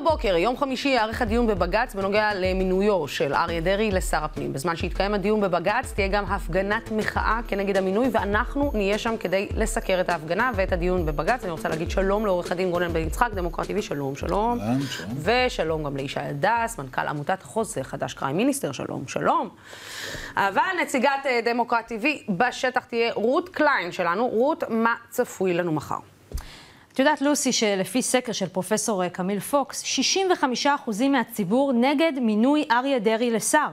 בבוקר, יום חמישי, יארך הדיון בבג"ץ בנוגע למינויו של אריה דרעי לשר הפנים. בזמן שיתקיים הדיון בבג"ץ תהיה גם הפגנת מחאה כנגד המינוי, ואנחנו נהיה שם כדי לסקר את ההפגנה ואת הדיון בבג"ץ. אני רוצה להגיד שלום לעורך הדין גונן בן יצחק, דמוקרט TV, שלום, שלום. שלום, שלום. ושלום גם לישי הדס, מנכ"ל עמותת החוזה חדש Crime Minister, שלום, שלום. אבל נציגת אה, דמוקרט TV בשטח תהיה רות קליין שלנו. רות, מה צפוי לנו מחר? יודעת, לוסי, שלפי סקר של פרופסור קמיל פוקס, 65% מהציבור נגד מינוי אריה דרעי לשר.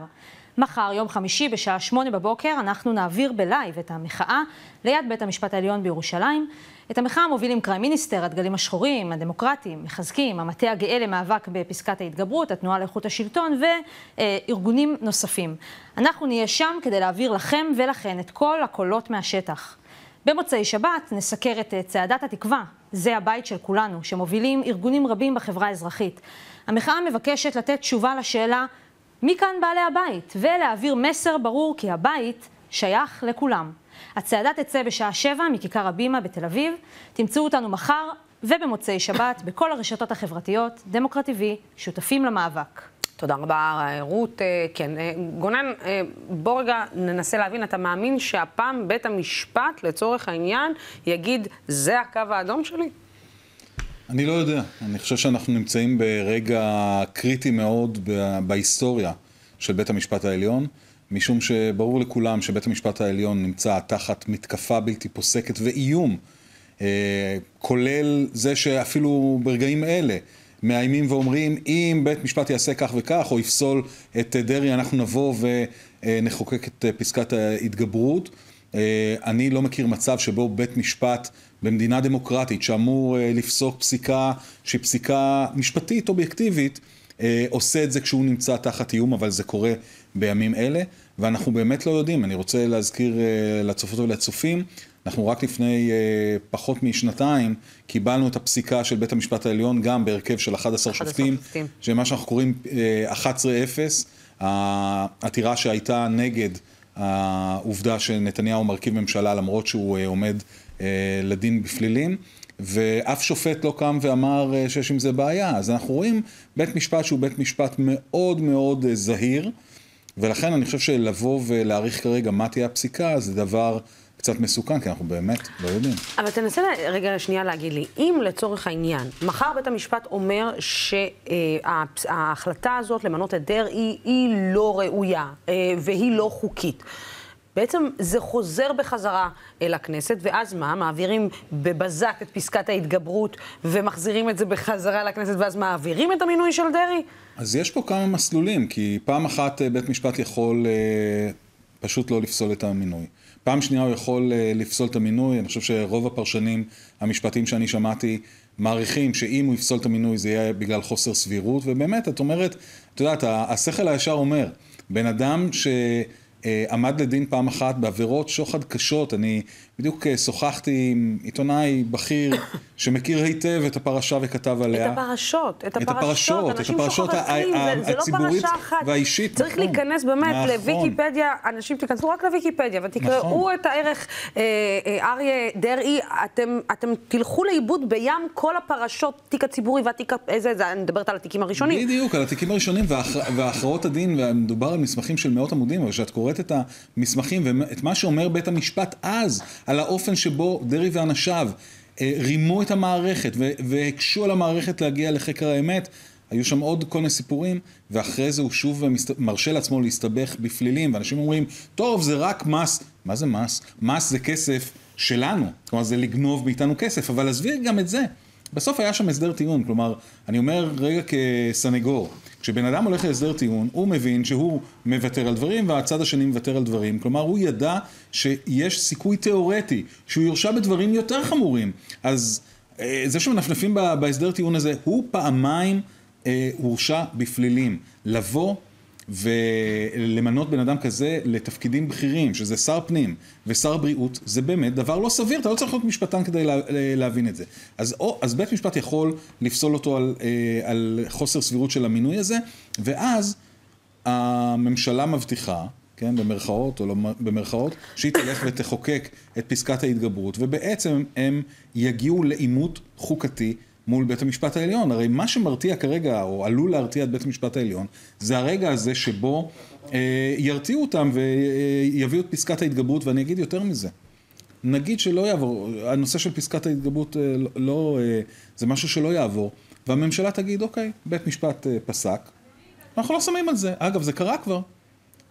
מחר, יום חמישי, בשעה שמונה בבוקר, אנחנו נעביר בלייב את המחאה ליד בית המשפט העליון בירושלים. את המחאה מובילים קריים מיניסטר, הדגלים השחורים, הדמוקרטים, מחזקים, המטה הגאה למאבק בפסקת ההתגברות, התנועה לאיכות השלטון וארגונים נוספים. אנחנו נהיה שם כדי להעביר לכם ולכן את כל הקולות מהשטח. במוצאי שבת נסקר את צעדת התקווה, זה הבית של כולנו, שמובילים ארגונים רבים בחברה האזרחית. המחאה מבקשת לתת תשובה לשאלה מי כאן בעלי הבית, ולהעביר מסר ברור כי הבית שייך לכולם. הצעדה תצא בשעה שבע מכיכר הבימה בתל אביב. תמצאו אותנו מחר ובמוצאי שבת בכל הרשתות החברתיות, דמוקרט TV, שותפים למאבק. תודה רבה, רות. אה, כן, אה, גונן, אה, בוא רגע ננסה להבין, אתה מאמין שהפעם בית המשפט, לצורך העניין, יגיד, זה הקו האדום שלי? אני לא יודע. אני חושב שאנחנו נמצאים ברגע קריטי מאוד בהיסטוריה של בית המשפט העליון, משום שברור לכולם שבית המשפט העליון נמצא תחת מתקפה בלתי פוסקת ואיום, כולל זה שאפילו ברגעים אלה, מאיימים ואומרים, אם בית משפט יעשה כך וכך, או יפסול את דרעי, אנחנו נבוא ונחוקק את פסקת ההתגברות. אני לא מכיר מצב שבו בית משפט במדינה דמוקרטית, שאמור לפסוק פסיקה שהיא פסיקה משפטית, אובייקטיבית, עושה את זה כשהוא נמצא תחת איום, אבל זה קורה בימים אלה, ואנחנו באמת לא יודעים. אני רוצה להזכיר לצופות ולצופים, אנחנו רק לפני אה, פחות משנתיים קיבלנו את הפסיקה של בית המשפט העליון גם בהרכב של 11 שופטים, שמה שאנחנו קוראים אה, 11-0, העתירה שהייתה נגד העובדה שנתניהו מרכיב ממשלה למרות שהוא אה, עומד אה, לדין בפלילים. ואף שופט לא קם ואמר אה, שיש עם זה בעיה. אז אנחנו רואים בית משפט שהוא בית משפט מאוד מאוד אה, זהיר, ולכן אני חושב שלבוא ולהעריך כרגע מה תהיה הפסיקה זה דבר קצת מסוכן, כי אנחנו באמת לא יודעים. אבל תנסה רגע שנייה להגיד לי, אם לצורך העניין, מחר בית המשפט אומר שההחלטה הזאת למנות את דרעי היא לא ראויה והיא לא חוקית. בעצם זה חוזר בחזרה אל הכנסת, ואז מה? מעבירים בבזק את פסקת ההתגברות ומחזירים את זה בחזרה לכנסת, ואז מעבירים את המינוי של דרעי? אז יש פה כמה מסלולים, כי פעם אחת בית משפט יכול אה, פשוט לא לפסול את המינוי. פעם שנייה הוא יכול לפסול את המינוי, אני חושב שרוב הפרשנים המשפטיים שאני שמעתי מעריכים שאם הוא יפסול את המינוי זה יהיה בגלל חוסר סבירות, ובאמת, את אומרת, את יודעת, השכל הישר אומר, בן אדם ש... עמד לדין פעם אחת בעבירות שוחד קשות. אני בדיוק שוחחתי עם עיתונאי בכיר שמכיר היטב את הפרשה וכתב עליה. את הפרשות, את הפרשות, אנשים שוכחים, זה לא פרשה אחת. והאישית. צריך נכון, להיכנס באמת נכון. לוויקיפדיה, אנשים תיכנסו רק לוויקיפדיה ותקראו נכון. את הערך אה, אה, אריה דרעי, אתם, אתם תלכו לאיבוד בים כל הפרשות, תיק הציבורי והתיק, איזה, זה, אני מדברת על התיקים הראשונים. בדיוק, על התיקים הראשונים והכרעות הדין, ומדובר על מסמכים של מאות עמודים, אבל כשאת קוראת את המסמכים ואת מה שאומר בית המשפט אז, על האופן שבו דרעי ואנשיו רימו את המערכת והקשו על המערכת להגיע לחקר האמת. היו שם עוד כל מיני סיפורים, ואחרי זה הוא שוב מרשה לעצמו להסתבך בפלילים, ואנשים אומרים, טוב, זה רק מס. מה זה מס? מס זה כסף שלנו, כלומר זה לגנוב מאיתנו כסף, אבל עזבי גם את זה. בסוף היה שם הסדר טיעון, כלומר, אני אומר רגע כסנגור, כשבן אדם הולך להסדר טיעון, הוא מבין שהוא מוותר על דברים והצד השני מוותר על דברים. כלומר, הוא ידע שיש סיכוי תיאורטי שהוא יורשע בדברים יותר חמורים. אז אה, זה שמנפנפים בהסדר טיעון הזה, הוא פעמיים אה, הורשע בפלילים. לבוא ולמנות בן אדם כזה לתפקידים בכירים, שזה שר פנים ושר בריאות, זה באמת דבר לא סביר, אתה לא צריך להיות משפטן כדי לה, להבין את זה. אז, או, אז בית משפט יכול לפסול אותו על, אה, על חוסר סבירות של המינוי הזה, ואז הממשלה מבטיחה, כן, במרכאות או לא במרכאות, שהיא תלך ותחוקק את פסקת ההתגברות, ובעצם הם יגיעו לעימות חוקתי מול בית המשפט העליון. הרי מה שמרתיע כרגע, או עלול להרתיע את בית המשפט העליון, זה הרגע הזה שבו אה, ירתיעו אותם ויביאו את פסקת ההתגברות, ואני אגיד יותר מזה. נגיד שלא יעבור, הנושא של פסקת ההתגברות אה, לא, אה, זה משהו שלא יעבור, והממשלה תגיד, אוקיי, בית משפט אה, פסק, אנחנו לא שמים על זה. אגב, זה קרה כבר.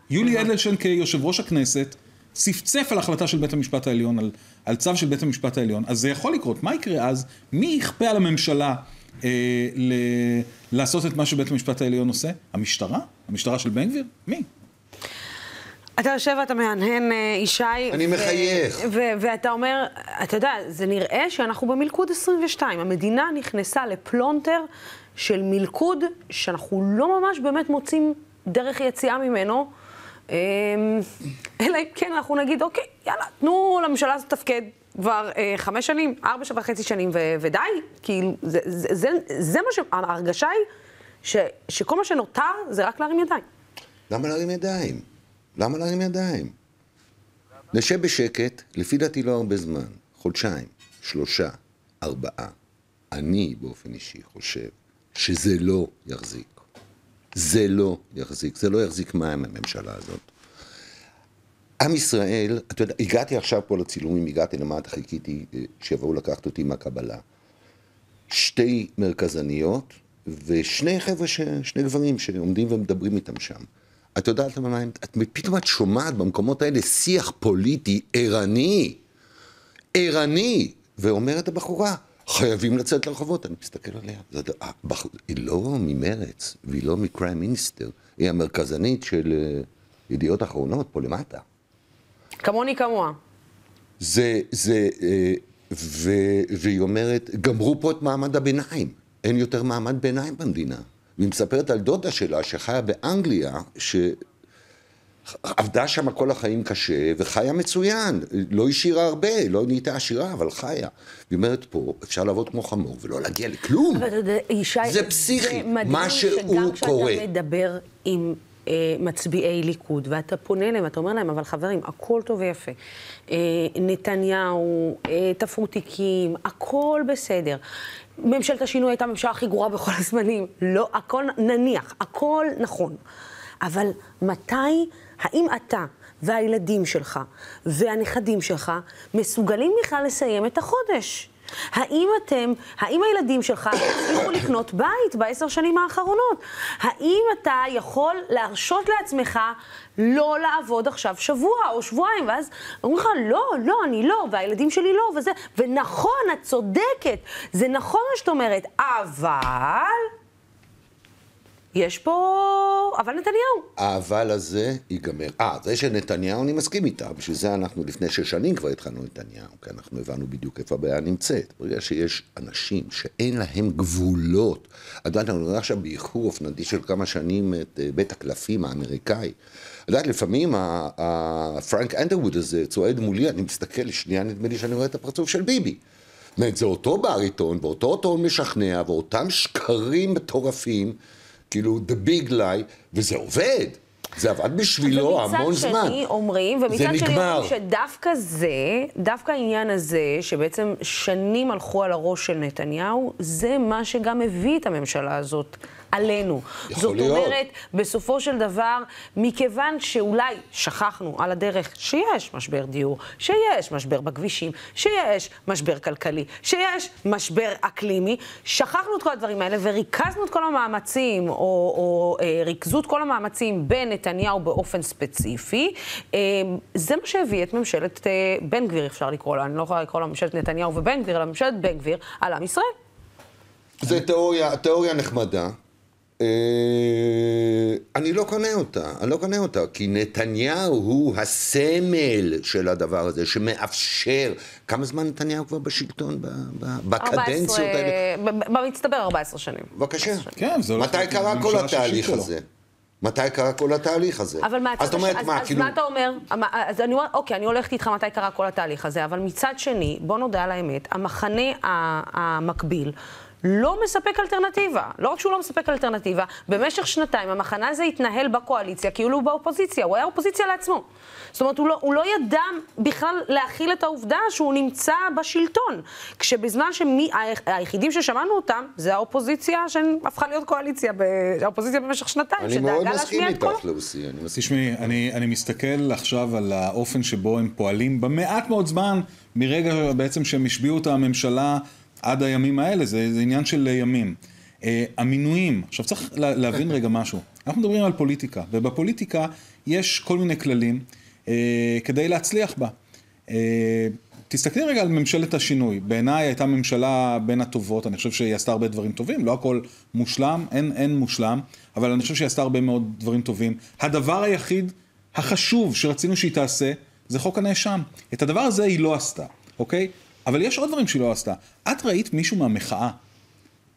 יולי אדלשטיין כיושב ראש הכנסת, צפצף על החלטה של בית המשפט העליון, על, על צו של בית המשפט העליון, אז זה יכול לקרות. מה יקרה אז? מי יכפה על הממשלה אה, ל, לעשות את מה שבית המשפט העליון עושה? המשטרה? המשטרה של בן גביר? מי? אתה יושב ואתה מהנהן, אה, ישי. אני מחייך. ואתה אומר, אתה יודע, זה נראה שאנחנו במלכוד 22. המדינה נכנסה לפלונטר של מלכוד שאנחנו לא ממש באמת מוצאים דרך יציאה ממנו. אמ, אלא אם כן אנחנו נגיד, אוקיי, יאללה, תנו לממשלה הזאת לתפקד כבר אה, חמש שנים, ארבע וחצי שנים, ו- ודי. כאילו, זה, זה, זה, זה מה ש... ההרגשה היא ש, שכל מה שנותר זה רק להרים ידיים. למה להרים ידיים? למה להרים ידיים? נשב בשקט, לפי דעתי לא הרבה זמן, חודשיים, שלושה, ארבעה. אני באופן אישי חושב שזה לא יחזיק. זה לא יחזיק, זה לא יחזיק מים הממשלה הזאת. עם ישראל, אתה יודע, הגעתי עכשיו פה לצילומים, הגעתי למטה, חיכיתי אה, שיבואו לקחת אותי מהקבלה. שתי מרכזניות ושני חבר'ה, ש... שני גברים שעומדים ומדברים איתם שם. את יודעת מה את, פתאום את שומעת במקומות האלה שיח פוליטי ערני, ערני, ואומרת הבחורה, חייבים לצאת לרחובות. אני מסתכל עליה, זאת, הבח... היא לא ממרץ, והיא לא מקריים מיניסטר, היא המרכזנית של uh, ידיעות אחרונות, פה למטה. כמוני כמוה. זה, זה, uh, ו, והיא אומרת, גמרו פה את מעמד הביניים, אין יותר מעמד ביניים במדינה. והיא מספרת על דודה שלה שחיה באנגליה, ש... עבדה שם כל החיים קשה, וחיה מצוין. לא השאירה הרבה, לא נהייתה עשירה, אבל חיה. היא אומרת פה, אפשר לעבוד כמו חמור ולא להגיע לכלום. אבל אתה יודע, ישי, זה פסיכי, מה שהוא קורה. שגם כשאתה מדבר עם אה, מצביעי ליכוד, ואתה פונה אליהם, אתה אומר להם, אבל חברים, הכל טוב ויפה. אה, נתניהו, אה, תפרו תיקים, הכל בסדר. ממשלת השינוי הייתה הממשלה הכי גרועה בכל הזמנים. לא, הכל, נניח, הכל נכון. אבל מתי האם אתה והילדים שלך והנכדים שלך מסוגלים בכלל לסיים את החודש? האם אתם, האם הילדים שלך הצליחו לקנות בית בעשר שנים האחרונות? האם אתה יכול להרשות לעצמך לא לעבוד עכשיו שבוע או שבועיים? ואז אומרים לך, לא, לא, אני לא, והילדים שלי לא, וזה, ונכון, את צודקת, זה נכון מה שאת אומרת, אבל... יש פה... אבל נתניהו. האבל הזה ייגמר. אה, זה של נתניהו אני מסכים איתה, בשביל זה אנחנו לפני שש שנים כבר התחלנו נתניהו, כי אנחנו הבנו בדיוק איפה הבעיה נמצאת. ברגע שיש אנשים שאין להם גבולות, את יודעת, אני רואה עכשיו באיחור אופנתי של כמה שנים את אה, בית הקלפים האמריקאי. את יודעת, לפעמים הפרנק אנדרווד הזה צועד מולי, אני מסתכל, שנייה נדמה לי שאני רואה את הפרצוף של ביבי. זאת אומרת, זה אותו בעריטון, ואותו טון משכנע, ואותם שקרים מטורפים. כאילו, the big lie, וזה עובד. זה עבד בשבילו המון זמן. ומצד שני אומרים, ומצד שני אומרים שדווקא זה, דווקא העניין הזה, שבעצם שנים הלכו על הראש של נתניהו, זה מה שגם הביא את הממשלה הזאת עלינו. זאת להיות. אומרת, בסופו של דבר, מכיוון שאולי שכחנו על הדרך שיש משבר דיור, שיש משבר בכבישים, שיש משבר כלכלי, שיש משבר אקלימי, שכחנו את כל הדברים האלה וריכזנו את כל המאמצים, או, או אה, ריכזו את כל המאמצים בנתניהו באופן ספציפי. אה, זה מה שהביא את ממשלת אה, בן גביר, אפשר לקרוא לה, אני לא יכולה לקרוא לה ממשלת נתניהו ובן גביר, אלא ממשלת בן גביר על עם ישראל. זה תיאוריה, תיאוריה נחמדה. אה, אני לא קונה אותה, אני לא קונה אותה, כי נתניהו הוא הסמל של הדבר הזה, שמאפשר, כמה זמן נתניהו כבר בשלטון, בקדנציות האלה? במצטבר 14 שנים. בבקשה. כן, זה הולך... מתי קרה כל התהליך הזה? מתי קרה כל התהליך הזה? אבל מהצד השני, אז, מה, כאילו... אז מה אתה אומר? אז אני אומרת, אוקיי, אני הולכת איתך מתי קרה כל התהליך הזה, אבל מצד שני, בוא נודה על האמת, המחנה המקביל לא מספק אלטרנטיבה. לא רק שהוא לא מספק אלטרנטיבה, במשך שנתיים המחנה הזה התנהל בקואליציה כאילו הוא באופוזיציה, הוא היה אופוזיציה לעצמו. זאת אומרת, הוא לא, הוא לא ידע בכלל להכיל את העובדה שהוא נמצא בשלטון. כשבזמן שהיחידים ששמענו אותם, זה האופוזיציה שהפכה להיות קואליציה, האופוזיציה במשך שנתיים, שדאגה להשמיע את קולו. אני מאוד מסכים איתך, לוסי. תשמעי, אני, אני מסתכל עכשיו על האופן שבו הם פועלים במעט מאוד זמן, מרגע בעצם שהם השביעו את הממשלה עד הימים האלה, זה, זה עניין של ימים. Uh, המינויים, עכשיו צריך להבין רגע משהו. אנחנו מדברים על פוליטיקה, ובפוליטיקה יש כל מיני כללים. אה, כדי להצליח בה. אה, תסתכלי רגע על ממשלת השינוי. בעיניי הייתה ממשלה בין הטובות, אני חושב שהיא עשתה הרבה דברים טובים, לא הכל מושלם, אין, אין מושלם, אבל אני חושב שהיא עשתה הרבה מאוד דברים טובים. הדבר היחיד החשוב שרצינו שהיא תעשה, זה חוק הנאשם. את הדבר הזה היא לא עשתה, אוקיי? אבל יש עוד דברים שהיא לא עשתה. את ראית מישהו מהמחאה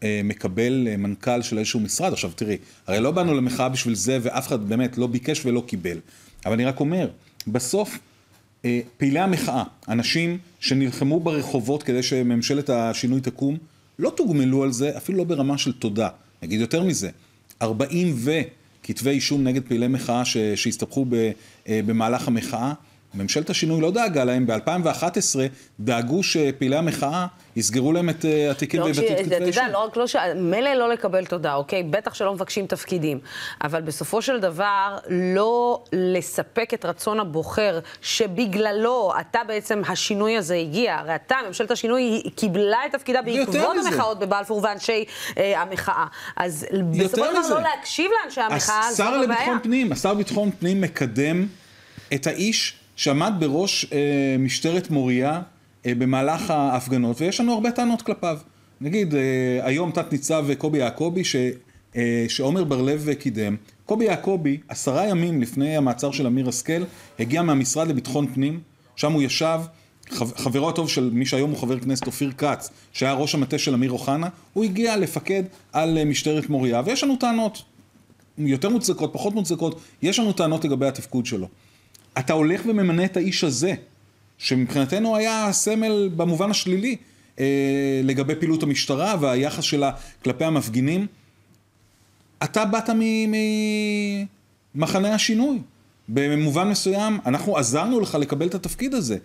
אה, מקבל אה, מנכ"ל של איזשהו משרד? עכשיו תראי, הרי לא באנו למחאה בשביל זה, ואף אחד באמת לא ביקש ולא קיבל. אבל אני רק אומר, בסוף אה, פעילי המחאה, אנשים שנלחמו ברחובות כדי שממשלת השינוי תקום, לא תוגמלו על זה, אפילו לא ברמה של תודה. נגיד יותר מזה, 40 וכתבי אישום נגד פעילי מחאה שהסתבכו אה, במהלך המחאה, ממשלת השינוי לא דאגה להם, ב-2011 דאגו שפעילי המחאה יסגרו להם את אה, התיקים לא ויבטלו את כתבי האישום. אתה יודע, לא רק לא ש... מילא לא לקבל תודה, אוקיי? בטח שלא מבקשים תפקידים. אבל בסופו של דבר, לא לספק את רצון הבוחר, שבגללו אתה בעצם, השינוי הזה הגיע. הרי אתה, ממשלת השינוי, קיבלה את תפקידה בעקבות המחאות בבלפור ואנשי אה, המחאה. אז בסופו של דבר לא להקשיב לאנשי המחאה, זו הבעיה. השר לביטחון פנים, השר לביטחון פנים מקדם את האיש שעמד בראש אה, משטרת מוריה אה, במהלך ההפגנות, ויש לנו הרבה טענות כלפיו. נגיד, אה, היום תת-ניצב קובי יעקבי, ש, אה, שעומר בר-לב קידם. קובי יעקבי, עשרה ימים לפני המעצר של אמיר השכל, הגיע מהמשרד לביטחון פנים, שם הוא ישב, חברו הטוב של מי שהיום הוא חבר כנסת אופיר כץ, שהיה ראש המטה של אמיר אוחנה, הוא הגיע לפקד על אה, משטרת מוריה, ויש לנו טענות, יותר מוצדקות, פחות מוצדקות, יש לנו טענות לגבי התפקוד שלו. אתה הולך וממנה את האיש הזה, שמבחינתנו היה סמל במובן השלילי אה, לגבי פעילות המשטרה והיחס שלה כלפי המפגינים. אתה באת ממחנה השינוי. במובן מסוים, אנחנו עזרנו לך לקבל את התפקיד הזה.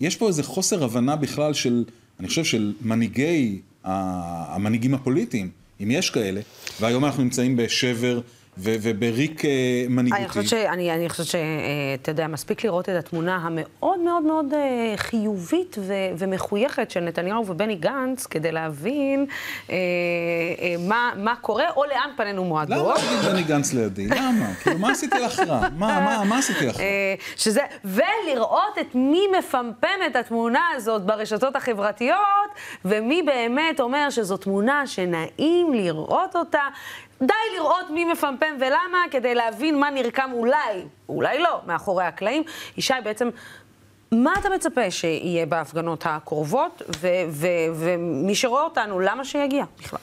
יש פה איזה חוסר הבנה בכלל של, אני חושב, של מנהיגי, המנהיגים הפוליטיים, אם יש כאלה, והיום אנחנו נמצאים בשבר ובריק אה, מנהיגותי. אני חושבת, שאני, אני חושבת שאתה יודע, מספיק לראות את התמונה המאוד מאוד מאוד אה, חיובית ו, ומחויכת של נתניהו ובני גנץ, כדי להבין אה, אה, מה, מה קורה, או לאן פנינו מועדות. למה להגיד בני גנץ לידי? למה? כאילו, מה עשיתי לך רע? מה, מה, מה עשיתי לך רע? אה, שזה, ולראות את מי מפמפם את התמונה הזאת ברשתות החברתיות, ומי באמת אומר שזו תמונה שנעים לראות אותה. די לראות מי מפמפם ולמה, כדי להבין מה נרקם אולי, אולי לא, מאחורי הקלעים. ישי, בעצם, מה אתה מצפה שיהיה בהפגנות הקרובות, ומי שרואה אותנו, למה שיגיע בכלל?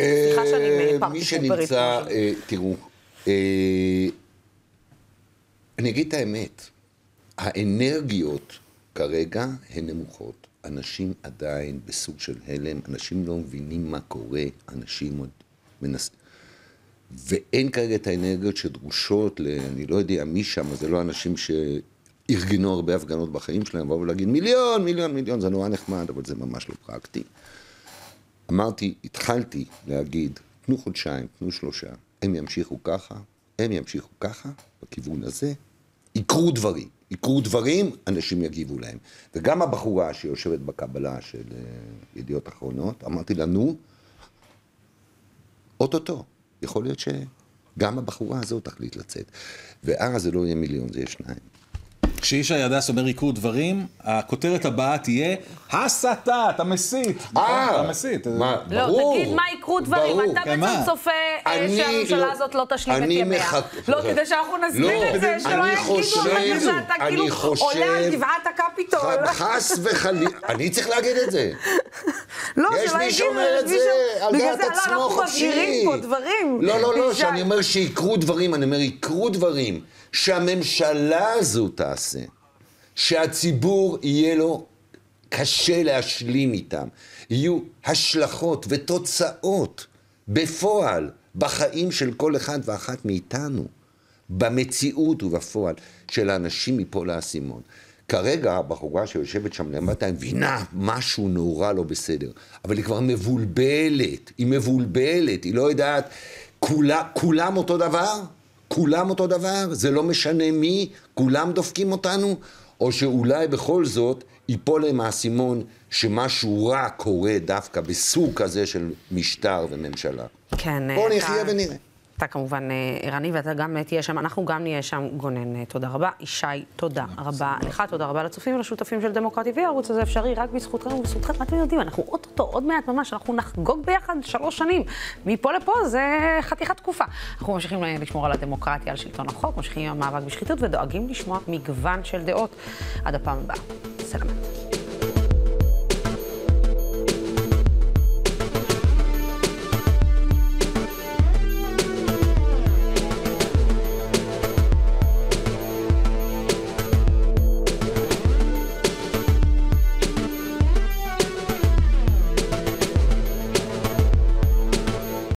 סליחה שאני מי שנמצא, אה, תראו, אה, אני אגיד את האמת, האנרגיות כרגע הן נמוכות. אנשים עדיין בסוג של הלם, אנשים לא מבינים מה קורה, אנשים עוד מנסים. ואין כרגע את האנרגיות שדרושות ל... אני לא יודע מי שם, זה לא אנשים שארגנו הרבה הפגנות בחיים שלהם, באו להגיד מיליון, מיליון, מיליון, זה נורא נחמד, אבל זה ממש לא פרקטי. אמרתי, התחלתי להגיד, תנו חודשיים, תנו שלושה, הם ימשיכו ככה, הם ימשיכו ככה, בכיוון הזה, יקרו דברים. יקרו דברים, אנשים יגיבו להם. וגם הבחורה שיושבת בקבלה של אה, ידיעות אחרונות, אמרתי לה, נו, אוטוטו. יכול להיות שגם הבחורה הזאת תחליט לצאת. ואז זה לא יהיה מיליון, זה יהיה שניים. כשישי הדס אומר יקרו דברים, הכותרת הבאה תהיה הסתה, אתה מסית. אה, אתה מסית. מה, לא, ברור. תגיד מה יקרו דברים, אתה כן, בעצם צופה אה, שהממשלה לא- הזאת לא תשלים את ימיה. לא, כדי שאנחנו נסביר לא, את זה, שלא אני יגידו אחר שאתה אני כאילו עולה על גבעת הקפיטול. חס וחלילה, אני צריך להגיד את זה. לא, יש מי שאומר את זה על בגלל דעת לא, עצמו אנחנו חופשי. מבהירים פה דברים. לא, לא, לא, ישי. שאני אומר שיקרו דברים, אני אומר יקרו דברים שהממשלה הזו תעשה, שהציבור יהיה לו קשה להשלים איתם. יהיו השלכות ותוצאות בפועל בחיים של כל אחד ואחת מאיתנו, במציאות ובפועל של האנשים מפה לאסימון. כרגע הבחורה שיושבת שם למטה מבינה משהו נורא לא בסדר, אבל היא כבר מבולבלת, היא מבולבלת, היא לא יודעת, כולה, כולם אותו דבר? כולם אותו דבר? זה לא משנה מי? כולם דופקים אותנו? או שאולי בכל זאת ייפול להם האסימון שמשהו רע קורה דווקא בסוג כזה של משטר וממשלה. כן. בואו אתה- נחיה ונראה. אתה כמובן אה, ערני, ואתה גם אה, תהיה שם, אנחנו גם נהיה שם. גונן, אה, תודה רבה. ישי, תודה רבה לך, תודה רבה לצופים ולשותפים של דמוקרטי TV. הערוץ הזה אפשרי רק בזכותכם ובזכותכם. אתם יודעים, אנחנו אוטוטו, עוד מעט ממש, אנחנו נחגוג ביחד שלוש שנים. מפה לפה זה חתיכת תקופה. אנחנו ממשיכים לשמור על הדמוקרטיה, על שלטון החוק, ממשיכים עם המאבק בשחיתות ודואגים לשמוע מגוון של דעות. עד הפעם הבאה. סלמת.